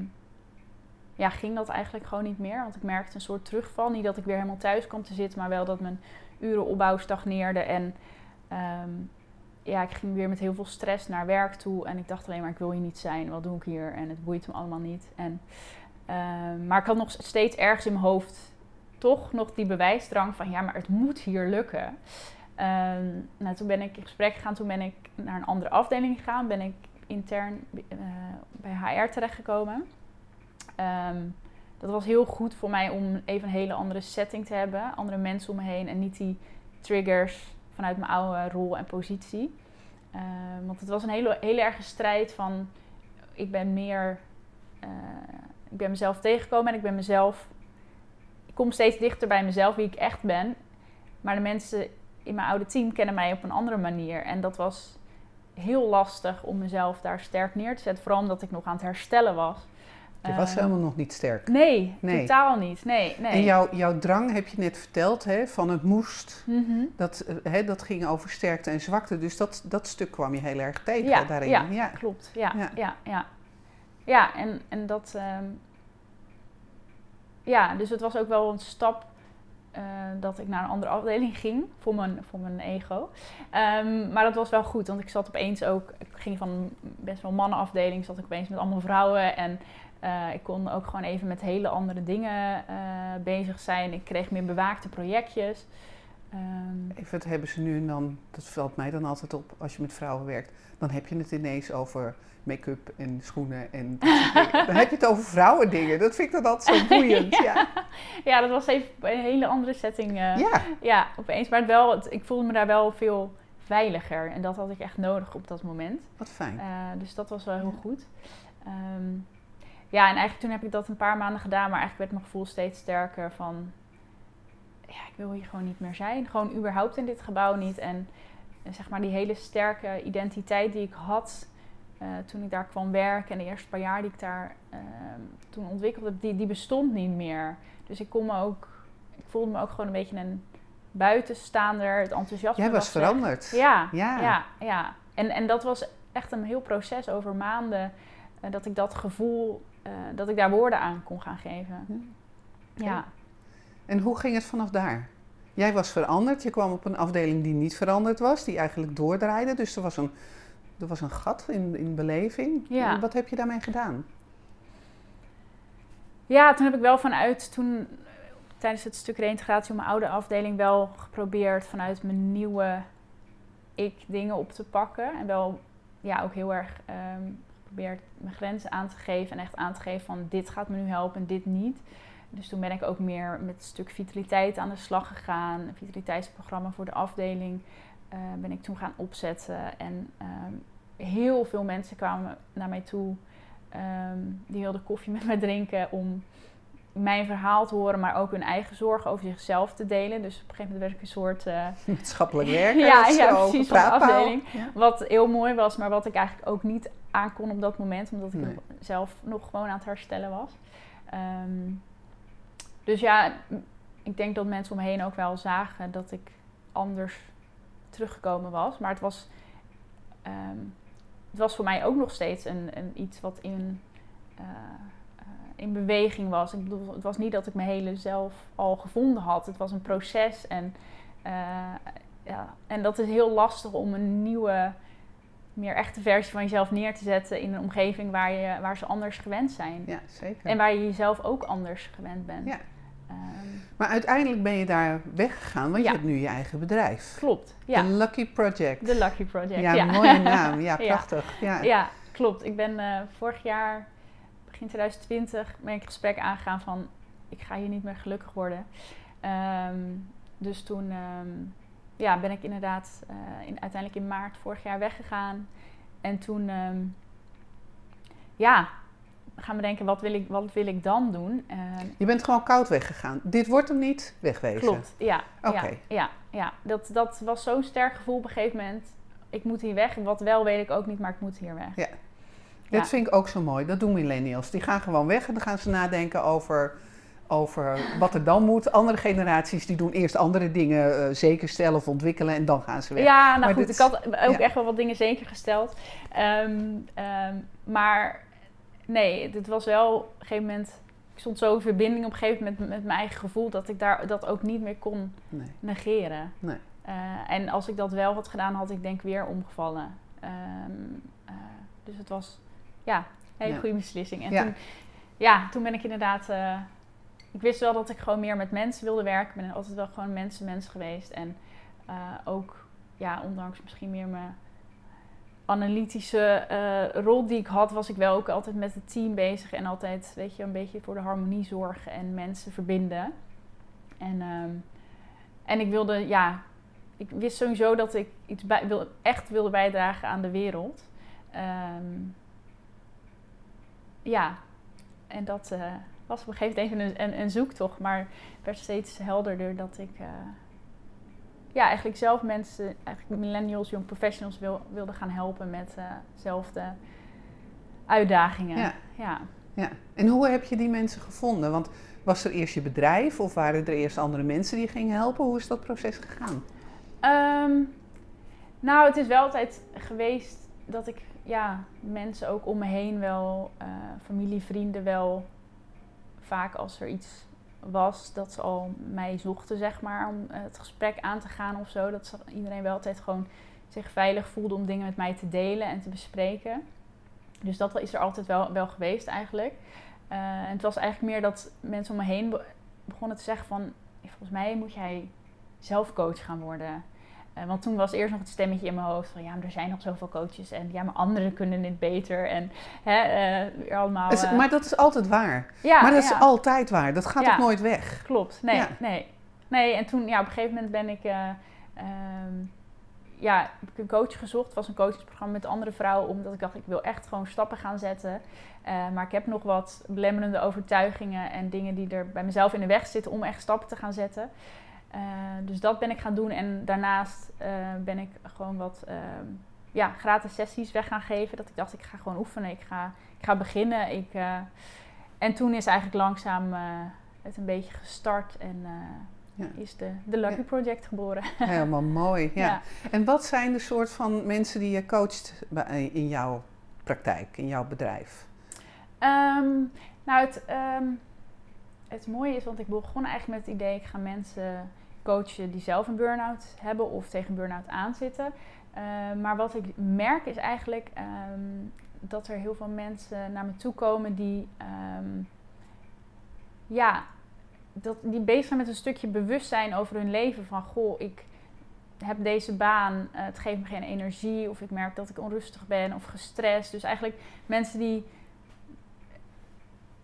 ja, ging dat eigenlijk gewoon niet meer. Want ik merkte een soort terugval. Niet dat ik weer helemaal thuis kwam te zitten, maar wel dat mijn urenopbouw stagneerde. En ehm, ja, ik ging weer met heel veel stress naar werk toe. En ik dacht alleen maar, ik wil hier niet zijn. Wat doe ik hier? En het boeit me allemaal niet. En, ehm, maar ik had nog steeds ergens in mijn hoofd toch nog die bewijsdrang van... ja, maar het moet hier lukken. Ehm, nou, toen ben ik in gesprek gegaan. Toen ben ik naar een andere afdeling gegaan. Ben ik intern eh, bij HR terechtgekomen. Ehm, dat was heel goed voor mij om even een hele andere setting te hebben. Andere mensen om me heen. En niet die triggers vanuit mijn oude rol en positie. Ehm, want het was een hele, hele erge strijd van... Ik ben meer... eh, ik ben mezelf tegengekomen en ik ben mezelf... Ik kom steeds dichter bij mezelf, wie ik echt ben. Maar de mensen in mijn oude team kennen mij op een andere manier. En dat was heel lastig om mezelf daar sterk neer te zetten. Vooral omdat ik nog aan het herstellen was. Je was Ehm, helemaal nog niet sterk. Nee, Nee. totaal niet. Nee, nee. En jouw, jouw drang heb je net verteld, hè, van het moest. Mhm. Dat, eh, hè, dat ging over sterkte en zwakte. Dus dat, dat stuk kwam je heel erg tegen Ja, daarin. ja. ja. Klopt, ja. Ja. Ja, ja, ja. en, en dat... ehm, ja, dus het was ook wel een stap eh, dat ik naar een andere afdeling ging voor mijn, voor mijn ego. Ehm, maar dat was wel goed, want ik zat opeens ook... Ik ging van best wel mannenafdeling, zat ik opeens met allemaal vrouwen. En eh, ik kon ook gewoon even met hele andere dingen eh, bezig zijn. Ik kreeg meer bewaakte projectjes. Ehm, Even, dat hebben ze nu en dan, dat valt mij dan altijd op als je met vrouwen werkt. Dan heb je het ineens over make-up en schoenen en. Dan heb je het over vrouwendingen. Dat vind ik dan altijd zo boeiend. Ja, ja, dat was even een hele andere setting. eh, ja. Ja, opeens. Maar het wel, het- ik voelde me daar wel veel veiliger. En dat had ik echt nodig op dat moment. wat fijn. Eh, dus dat was wel heel goed. Ehm, ja, en eigenlijk toen heb ik dat een paar maanden gedaan. Maar eigenlijk werd mijn gevoel steeds sterker van... Ja, ik wil hier gewoon niet meer zijn. Gewoon überhaupt in dit gebouw niet. En, en zeg maar die hele sterke identiteit die ik had... eh, toen ik daar kwam werken en de eerste paar jaar die ik daar ehm, toen ontwikkeld heb, die, die bestond niet meer. Dus ik kon me ook, ik voelde me ook gewoon een beetje een buitenstaander. Het enthousiasme Jij was veranderd. Ja, Ja. ja, ja. En, en dat was echt een heel proces over maanden. eh, dat ik dat gevoel, eh, dat ik daar woorden aan kon gaan geven. Hm. Ja. En hoe ging het vanaf daar? Jij was veranderd. Je kwam op een afdeling die niet veranderd was. Die eigenlijk doordraaide. Dus er was een, er was een gat in, in beleving. Ja. Wat heb je daarmee gedaan? Ja, toen heb ik wel vanuit toen tijdens het stuk reïntegratie op mijn oude afdeling wel geprobeerd vanuit mijn nieuwe ik dingen op te pakken. En wel ja, ook heel erg ehm, geprobeerd mijn grenzen aan te geven en echt aan te geven van dit gaat me nu helpen en dit niet. Dus toen ben ik ook meer met het stuk vitaliteit aan de slag gegaan. Een vitaliteitsprogramma voor de afdeling eh, ben ik toen gaan opzetten. En ehm, heel veel mensen kwamen naar mij toe Ehm, die wilden koffie met mij drinken om mijn verhaal te horen, maar ook hun eigen zorgen over zichzelf te delen. Dus op een gegeven moment werd ik een soort. eh, Maatschappelijk werken. Ja, precies, van de afdeling. wat heel mooi was, maar wat ik eigenlijk ook niet aankon op dat moment, omdat ik Nee. zelf nog gewoon aan het herstellen was. Ehm, dus ja, ik denk dat mensen om me heen ook wel zagen dat ik anders teruggekomen was. Maar het was, ehm, het was voor mij ook nog steeds een, een iets wat in, uh, in beweging was. Ik bedoel, het was niet dat ik mijn hele zelf al gevonden had. Het was een proces. En, ja, en dat is heel lastig om een nieuwe meer echte versie van jezelf neer te zetten in een omgeving waar, je, waar ze anders gewend zijn. Ja, zeker. En waar je jezelf ook anders gewend bent. Ja. Ehm, maar uiteindelijk ben je daar weggegaan, want je hebt nu je eigen bedrijf. Klopt, ja. The Lucky Project. The Lucky Project, ja. mooie naam. Ja, prachtig. Ja, ja klopt. Ik ben uh, vorig jaar, begin 2020, ben ik gesprek aangegaan van... ik ga hier niet meer gelukkig worden. Um, dus toen... Um, ja, ben ik inderdaad uh, in, uiteindelijk in maart vorig jaar weggegaan. En toen, um, ja, gaan we denken, wat wil ik, wat wil ik dan doen? Uh, je bent gewoon koud weggegaan. Dit wordt hem niet, wegwezen. Klopt, ja. Oké. Ja, ja, ja, Dat, dat was zo'n sterk gevoel op een gegeven moment. Ik moet hier weg. Wat wel weet ik ook niet, maar ik moet hier weg. Ja. Dat vind ik ook zo mooi. Dat doen millennials. Die gaan gewoon weg en dan gaan ze nadenken over over wat er dan moet. Andere generaties die doen eerst andere dingen uh, zeker stellen of ontwikkelen en dan gaan ze weg. Ja, nou goed, ik had ook echt wel wat dingen zeker gesteld. Ehm, ehm, maar nee, het was wel op een gegeven moment... Ik stond zo in verbinding op een gegeven moment met, met mijn eigen gevoel... dat ik daar dat ook niet meer kon nee. negeren. Nee. Uh, en als ik dat wel had gedaan, had ik denk weer omgevallen. Um, uh, dus het was ja, een hele ja. goede beslissing. En toen, ja, toen ben ik inderdaad ik wist wel dat ik gewoon meer met mensen wilde werken. Ik ben altijd wel gewoon mensen-mens geweest. En ook, ja, ondanks misschien meer mijn analytische uh, rol die ik had, was ik wel ook altijd met het team bezig. En altijd, weet je, een beetje voor de harmonie zorgen en mensen verbinden. En, um, en ik wilde, ja, ik wist sowieso dat ik iets bij, wil, echt wilde bijdragen aan de wereld. Um, ja, en dat, uh, was op een gegeven moment even een, een, een zoektocht, maar het werd steeds helderder dat ik uh, ja, eigenlijk zelf mensen, eigenlijk millennials, young professionals wil, wilde gaan helpen met dezelfde uh uitdagingen. Ja. ja. Ja. En hoe heb je die mensen gevonden? Want was er eerst je bedrijf of waren er eerst andere mensen die gingen helpen? Hoe is dat proces gegaan? Um, nou, het is wel altijd geweest dat ik ja, mensen ook om me heen wel, uh, familie, vrienden wel vaak als er iets was, dat ze al mij zochten, zeg maar, om eh, het gesprek aan te gaan of zo. Dat iedereen wel altijd gewoon zich veilig voelde om dingen met mij te delen en te bespreken. Dus dat is er altijd wel, wel geweest eigenlijk. Uh, en het was eigenlijk meer dat mensen om me heen begonnen te zeggen van... volgens mij moet jij zelf coach gaan worden. Uh, want toen was eerst nog het stemmetje in mijn hoofd van ja, maar er zijn nog zoveel coaches en ja, maar anderen kunnen het beter en hè, uh, allemaal. Uh... maar dat is altijd waar. Ja, maar dat is altijd waar. Dat gaat ook nooit weg. Klopt. Nee, nee, nee. En toen, ja, op een gegeven moment ben ik, um, ja, heb ik een coach gezocht. Het was een coachingsprogramma met andere vrouwen, omdat ik dacht ik wil echt gewoon stappen gaan zetten. maar ik heb nog wat belemmerende overtuigingen en dingen die er bij mezelf in de weg zitten om echt stappen te gaan zetten. Uh, dus dat ben ik gaan doen. En daarnaast uh, ben ik gewoon wat uh, ja, gratis sessies weg gaan geven. Dat ik dacht, ik ga gewoon oefenen. Ik ga, ik ga beginnen. Ik, eh, en toen is eigenlijk langzaam het een beetje gestart. En ja. is de, de Lucky ja. Project geboren. Helemaal mooi, ja. ja. En wat zijn de soort van mensen die je coacht in jouw praktijk, in jouw bedrijf? Um, nou, het... Um, het mooie is, want ik begon eigenlijk met het idee, ik ga mensen coachen die zelf een burn-out hebben of tegen burn-out aanzitten. Uh, maar wat ik merk is eigenlijk um, dat er heel veel mensen naar me toe komen die, um, ja, dat, die bezig zijn met een stukje bewustzijn over hun leven. Van goh, ik heb deze baan, uh, het geeft me geen energie, of ik merk dat ik onrustig ben of gestrest. Dus eigenlijk mensen die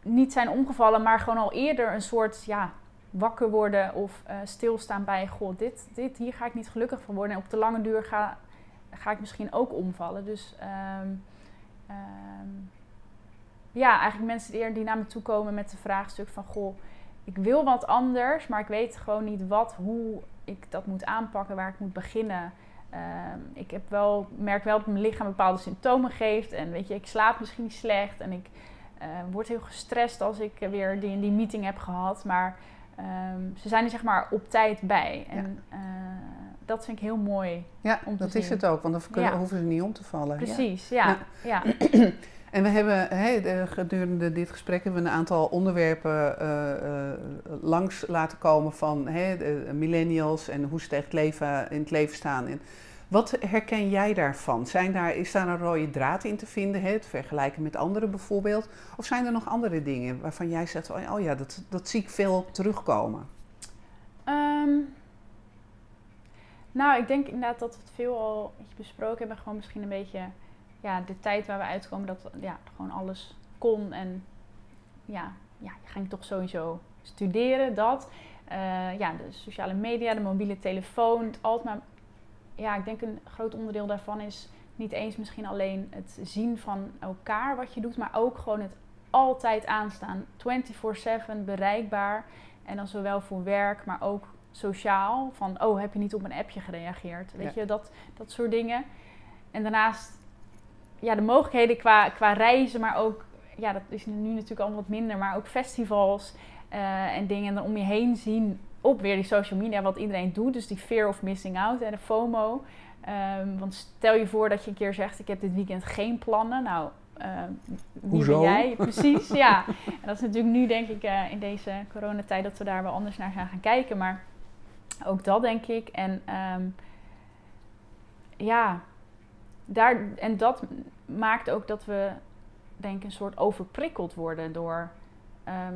niet zijn omgevallen, maar gewoon al eerder een soort ja, wakker worden of uh, stilstaan bij: Goh, dit, dit, hier ga ik niet gelukkig van worden. En op de lange duur ga, ga ik misschien ook omvallen. Dus um, um, ja, eigenlijk mensen die, die naar me toe komen met de vraagstuk van: Goh, ik wil wat anders, maar ik weet gewoon niet wat, hoe ik dat moet aanpakken, waar ik moet beginnen. Um, ik heb wel, merk wel dat mijn lichaam bepaalde symptomen geeft. En weet je, ik slaap misschien slecht en ik uh, word heel gestrest als ik weer die, die meeting heb gehad. Maar um, ze zijn er zeg maar op tijd bij. En, ja. uh, dat vind ik heel mooi. Ja, om te dat is het ook, want dan kunnen, Ja. hoeven ze niet om te vallen. Ja. Precies, ja. ja. En we hebben de- gedurende dit gesprek hebben we een aantal onderwerpen eh, eh, langs laten komen van de millennials en hoe ze tegen het leven, in het leven staan. En wat herken jij daarvan? Zijn daar, is daar een rode draad in te vinden, hè, het vergelijken met anderen bijvoorbeeld? Of zijn er nog andere dingen waarvan jij zegt, van, oh ja, dat, dat zie ik veel terugkomen? Ehm, nou, ik denk inderdaad dat we het veel al besproken hebben. Gewoon misschien een beetje ja, de tijd waar we uitkomen. Dat ja, gewoon alles kon. En ja, ja, je ging toch sowieso studeren, dat. Eh, ja, de sociale media, de mobiele telefoon. Het altijd maar, ja, ik denk een groot onderdeel daarvan is niet eens misschien alleen het zien van elkaar wat je doet. Maar ook gewoon het altijd aanstaan. 24-7 bereikbaar. En dan zowel voor werk, maar ook sociaal. Van, oh, heb je niet op een appje gereageerd? Weet Ja. je, dat, dat soort dingen. En daarnaast, ja, de mogelijkheden qua, qua reizen, maar ook, ja, dat is nu natuurlijk allemaal wat minder, maar ook festivals eh, en dingen er om je heen zien op weer die social media, wat iedereen doet. Dus die fear of missing out en de FOMO. Ehm, want stel je voor dat je een keer zegt, ik heb dit weekend geen plannen. Nou, ehm, wie Hoezo? ben jij? Precies, ja. En dat is natuurlijk nu, denk ik, eh, in deze coronatijd dat we daar wel anders naar gaan gaan kijken. Maar ook dat, denk ik. En ehm, ja, daar, en dat maakt ook dat we, denk ik, een soort overprikkeld worden door...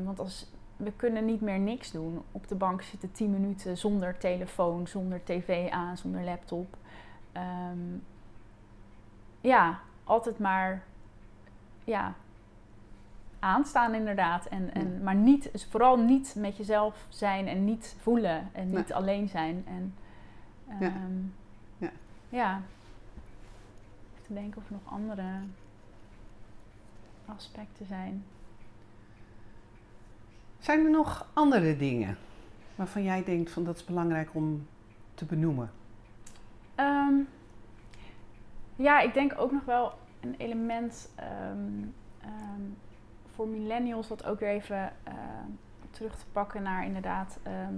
want als, we kunnen niet meer niks doen. Op de bank zitten 10 minuten zonder telefoon, zonder tv aan, zonder laptop. Ehm, ja, altijd maar ja, aanstaan inderdaad. En, en. Maar niet, vooral niet met jezelf zijn en niet voelen en niet Nee. alleen zijn. En, Ja. ehm, Ja. ja. Even te denken of er nog andere aspecten zijn. Zijn er nog andere dingen waarvan jij denkt van dat is belangrijk om te benoemen? Ehm, ja, ik denk ook nog wel een element ehm, ehm, voor millennials, wat ook weer even eh, terug te pakken naar inderdaad ehm,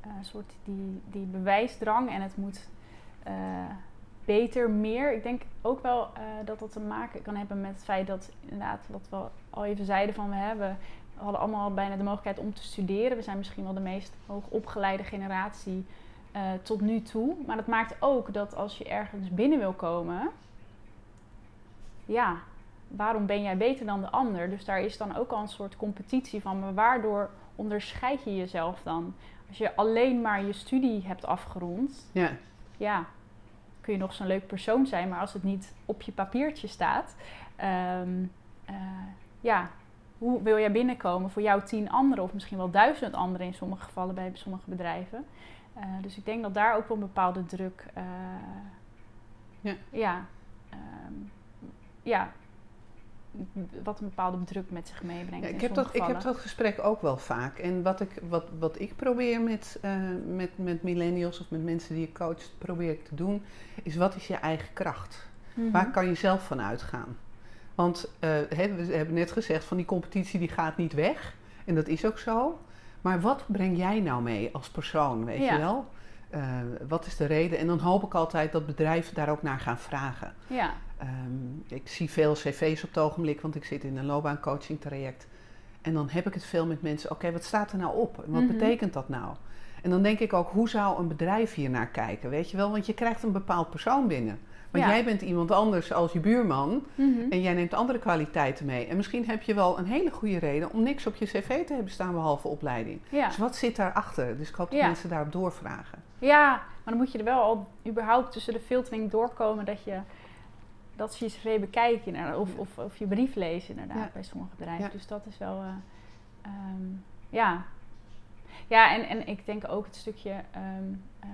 een soort die, die bewijsdrang en het moet eh, beter, meer. Ik denk ook wel eh, dat dat te maken kan hebben met het feit dat inderdaad, wat we al even zeiden van we hebben, we hadden allemaal bijna de mogelijkheid om te studeren. We zijn misschien wel de meest hoogopgeleide generatie eh, tot nu toe. Maar dat maakt ook dat als je ergens binnen wil komen, ja, waarom ben jij beter dan de ander? Dus daar is dan ook al een soort competitie van. Maar waardoor onderscheid je jezelf dan? Als je alleen maar je studie hebt afgerond, Ja, ja, kun je nog zo'n leuk persoon zijn, maar als het niet op je papiertje staat, ehm, eh, ja, hoe wil jij binnenkomen voor jouw tien anderen of misschien wel duizend anderen in sommige gevallen bij sommige bedrijven? Eh, dus ik denk dat daar ook wel een bepaalde druk, eh, Ja. ja, ehm, ja, wat een bepaalde druk met zich meebrengt. Ja, ik, heb dat, ik heb dat gesprek ook wel vaak. En wat ik, wat, wat ik probeer met, eh, met, met millennials of met mensen die ik coach, probeer ik te doen, is wat is je eigen kracht? Mhm. Waar kan je zelf van uitgaan? Want eh, we hebben net gezegd van die competitie die gaat niet weg. En dat is ook zo. Maar wat breng jij nou mee als persoon, weet Ja. je wel? Eh, wat is de reden? En dan hoop ik altijd dat bedrijven daar ook naar gaan vragen. Ja, Ehm, ik zie veel cv's op het ogenblik, want ik zit in een loopbaancoaching traject. En dan heb ik het veel met mensen, oké, wat staat er nou op? En wat Mhm. betekent dat nou? En dan denk ik ook, hoe zou een bedrijf hier naar kijken? Weet je wel, want je krijgt een bepaald persoon binnen. Want Ja. jij bent iemand anders als je buurman Mhm. en jij neemt andere kwaliteiten mee. En misschien heb je wel een hele goede reden om niks op je cv te hebben staan behalve opleiding. ja. Dus wat zit daarachter? Dus ik hoop dat mensen daarop doorvragen. Ja, maar dan moet je er wel al überhaupt tussen de filtering doorkomen dat je dat ze je cv bekijken of, of, of je brief lezen inderdaad bij sommige bedrijven. Dus dat is wel, ehm, ja. Ja, en, en ik denk ook het stukje ehm, eh,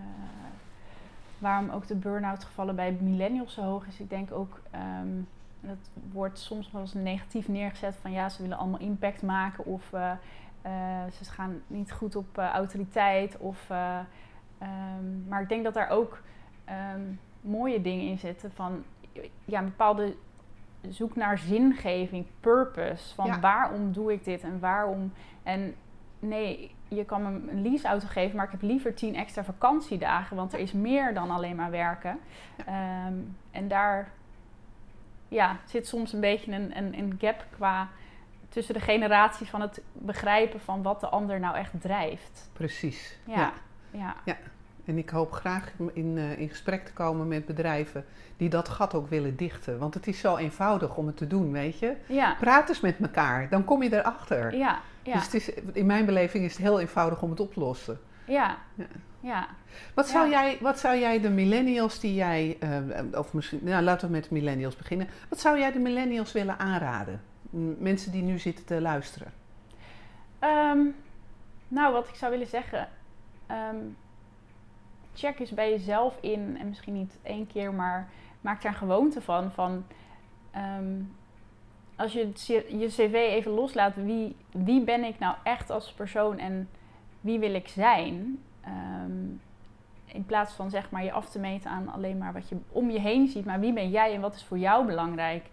waarom ook de burn-out gevallen bij millennials zo hoog is. Ik denk ook, ehm, dat wordt soms wel eens negatief neergezet van ja, ze willen allemaal impact maken of eh, eh, ze gaan niet goed op eh, autoriteit. Of, eh, ehm, maar ik denk dat daar ook ehm, mooie dingen in zitten van ja, een bepaalde zoek naar zingeving, purpose. Van Ja. waarom doe ik dit en waarom. En nee, je kan me een leaseauto geven, maar ik heb liever tien extra vakantiedagen, want er is meer dan alleen maar werken. Ehm, en daar ja, zit soms een beetje een, een, een gap qua tussen de generaties van het begrijpen van wat de ander nou echt drijft. Precies. Ja. ja. ja. En ik hoop graag in, uh, in gesprek te komen met bedrijven die dat gat ook willen dichten. Want het is zo eenvoudig om het te doen, weet je. Ja. Praat eens met elkaar, dan kom je erachter. Ja, ja. Dus het is, in mijn beleving is het heel eenvoudig om het op te lossen. Ja, ja. ja. Wat, zou Jij, wat zou jij de millennials die jij, uh, of misschien, nou laten we met de millennials beginnen. Wat zou jij de millennials willen aanraden? Mensen die nu zitten te luisteren. Um, nou, wat ik zou willen zeggen. Um, check eens bij jezelf in. En misschien niet één keer, maar maak daar een gewoonte van. van um, als je je cv even loslaat, wie, wie ben ik nou echt als persoon en wie wil ik zijn? Um, in plaats van zeg maar je af te meten aan alleen maar wat je om je heen ziet, maar wie ben jij en wat is voor jou belangrijk?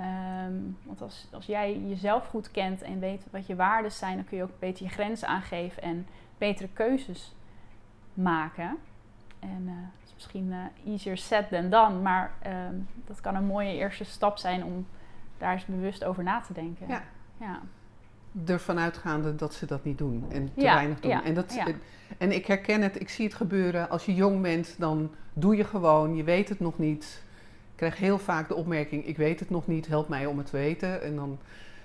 Um, want als, als jij jezelf goed kent en weet wat je waarden zijn, dan kun je ook beter je grenzen aangeven en betere keuzes maken. En uh, dat is misschien uh, easier said than done, maar um, dat kan een mooie eerste stap zijn om daar eens bewust over na te denken. Ja. ja. Ervan uitgaande dat ze dat niet doen en te ja, weinig doen. Ja, en, dat, ja. en ik herken het, ik zie het gebeuren. Als je jong bent, dan doe je gewoon, je weet het nog niet. Ik krijg heel vaak de opmerking: ik weet het nog niet, help mij om het te weten. En dan,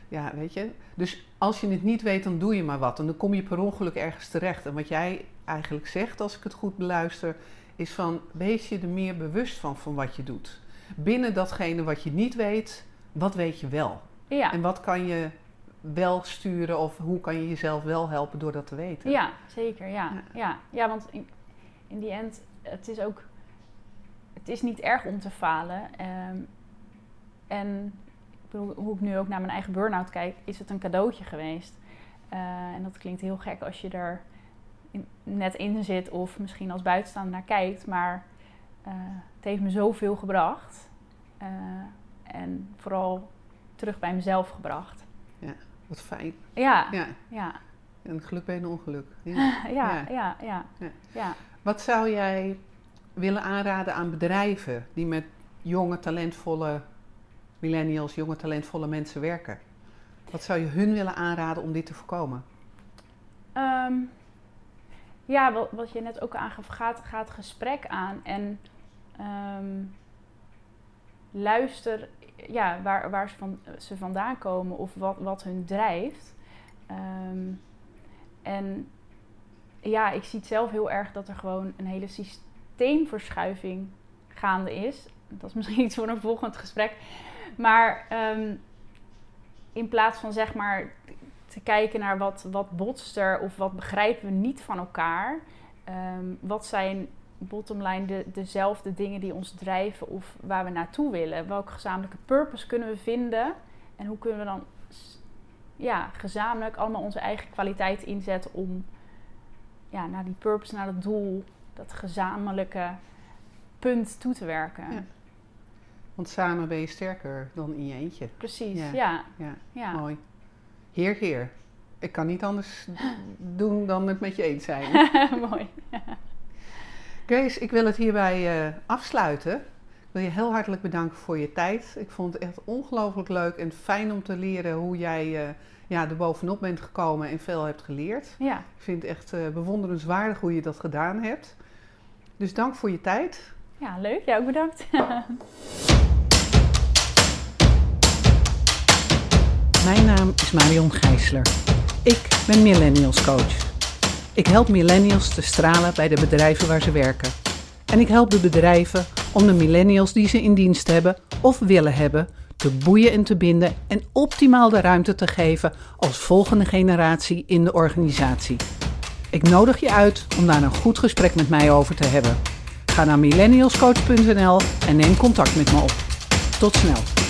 ja, weet je. Dus als je het niet weet, dan doe je maar wat. En dan kom je per ongeluk ergens terecht. En wat jij eigenlijk zegt, als ik het goed beluister, is van wees je er meer bewust van, van wat je doet. Binnen datgene wat je niet weet, wat weet je wel? Ja. En wat kan je wel sturen of hoe kan je jezelf wel helpen door dat te weten? Ja, zeker. Ja, ja. ja. ja want in, in die end, het is ook het is niet erg om te falen. Um, en ik bedoel, hoe ik nu ook naar mijn eigen burn-out kijk, is het een cadeautje geweest. Uh, en dat klinkt heel gek als je er in, net in zit of misschien als buitenstaander naar kijkt. Maar uh, het heeft me zoveel gebracht. Uh, en vooral terug bij mezelf gebracht. Ja, wat fijn. Ja, ja. geluk bij een ongeluk. Ja, ja, ja. ja. Wat zou jij willen aanraden aan bedrijven die met jonge, talentvolle millennials, jonge, talentvolle mensen werken? Wat zou je hun willen aanraden om dit te voorkomen? Um, ja, wat, wat, je net ook aangaf, gaat, gaat gesprek aan en um, luister ja, waar, waar ze, van, ze vandaan komen of wat, wat hun drijft. Um, en ja, ik zie het zelf heel erg dat er gewoon een hele systeem systeemverschuiving gaande is. Dat is misschien iets voor een volgend gesprek. Maar um, in plaats van zeg maar te kijken naar wat, wat botst er of wat begrijpen we niet van elkaar. Um, wat zijn bottomline de, dezelfde dingen die ons drijven of waar we naartoe willen? Welke gezamenlijke purpose kunnen we vinden? En hoe kunnen we dan ja, gezamenlijk allemaal onze eigen kwaliteit inzetten om ja, naar die purpose, naar dat doel dat gezamenlijke punt toe te werken. Ja. Want samen ben je sterker dan in je eentje. Precies, ja. Ja, ja. ja. mooi. Heer, heer. Ik kan niet anders doen dan het met je eens zijn. mooi. Grace, ik wil het hierbij uh, afsluiten. Ik wil je heel hartelijk bedanken voor je tijd. Ik vond het echt ongelooflijk leuk en fijn om te leren hoe jij uh, ja, er bovenop bent gekomen en veel hebt geleerd. Ja. Ik vind het echt uh, bewonderenswaardig hoe je dat gedaan hebt. Dus dank voor je tijd. Ja, leuk. Jij ook bedankt. Mijn naam is Marion Gijsler. Ik ben Millennials Coach. Ik help millennials te stralen bij de bedrijven waar ze werken. En ik help de bedrijven om de millennials die ze in dienst hebben of willen hebben te boeien en te binden en optimaal de ruimte te geven als volgende generatie in de organisatie. Ik nodig je uit om daar een goed gesprek met mij over te hebben. Ga naar millennialscoach.nl en neem contact met me op. Tot snel.